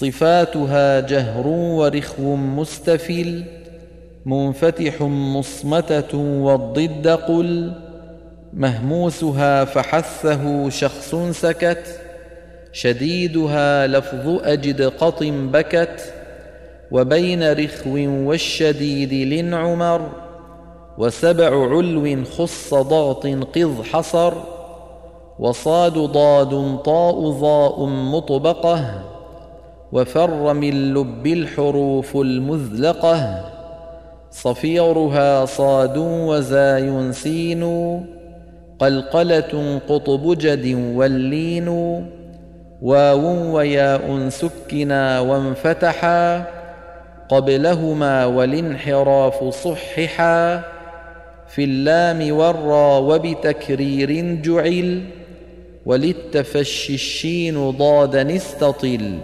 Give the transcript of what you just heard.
صفاتها جهر ورخو مستفل منفتح مصمتة والضد قل مهموسها فحثه شخص سكت شديدها لفظ أجد قط بكت وبين رخو والشديد لنعمر وسبع علو خص ضغط قض حصر وصاد ضاد طاء ضاء مطبقة. وفر من لب الحروف المذلقة صفيرها صاد وزاي سين قلقلة قطب جد واللين واو وياء سكنا وانفتحا قبلهما والانحراف صححا في اللام والرا وبتكرير جعل وللتفشي الشين ضادا استطل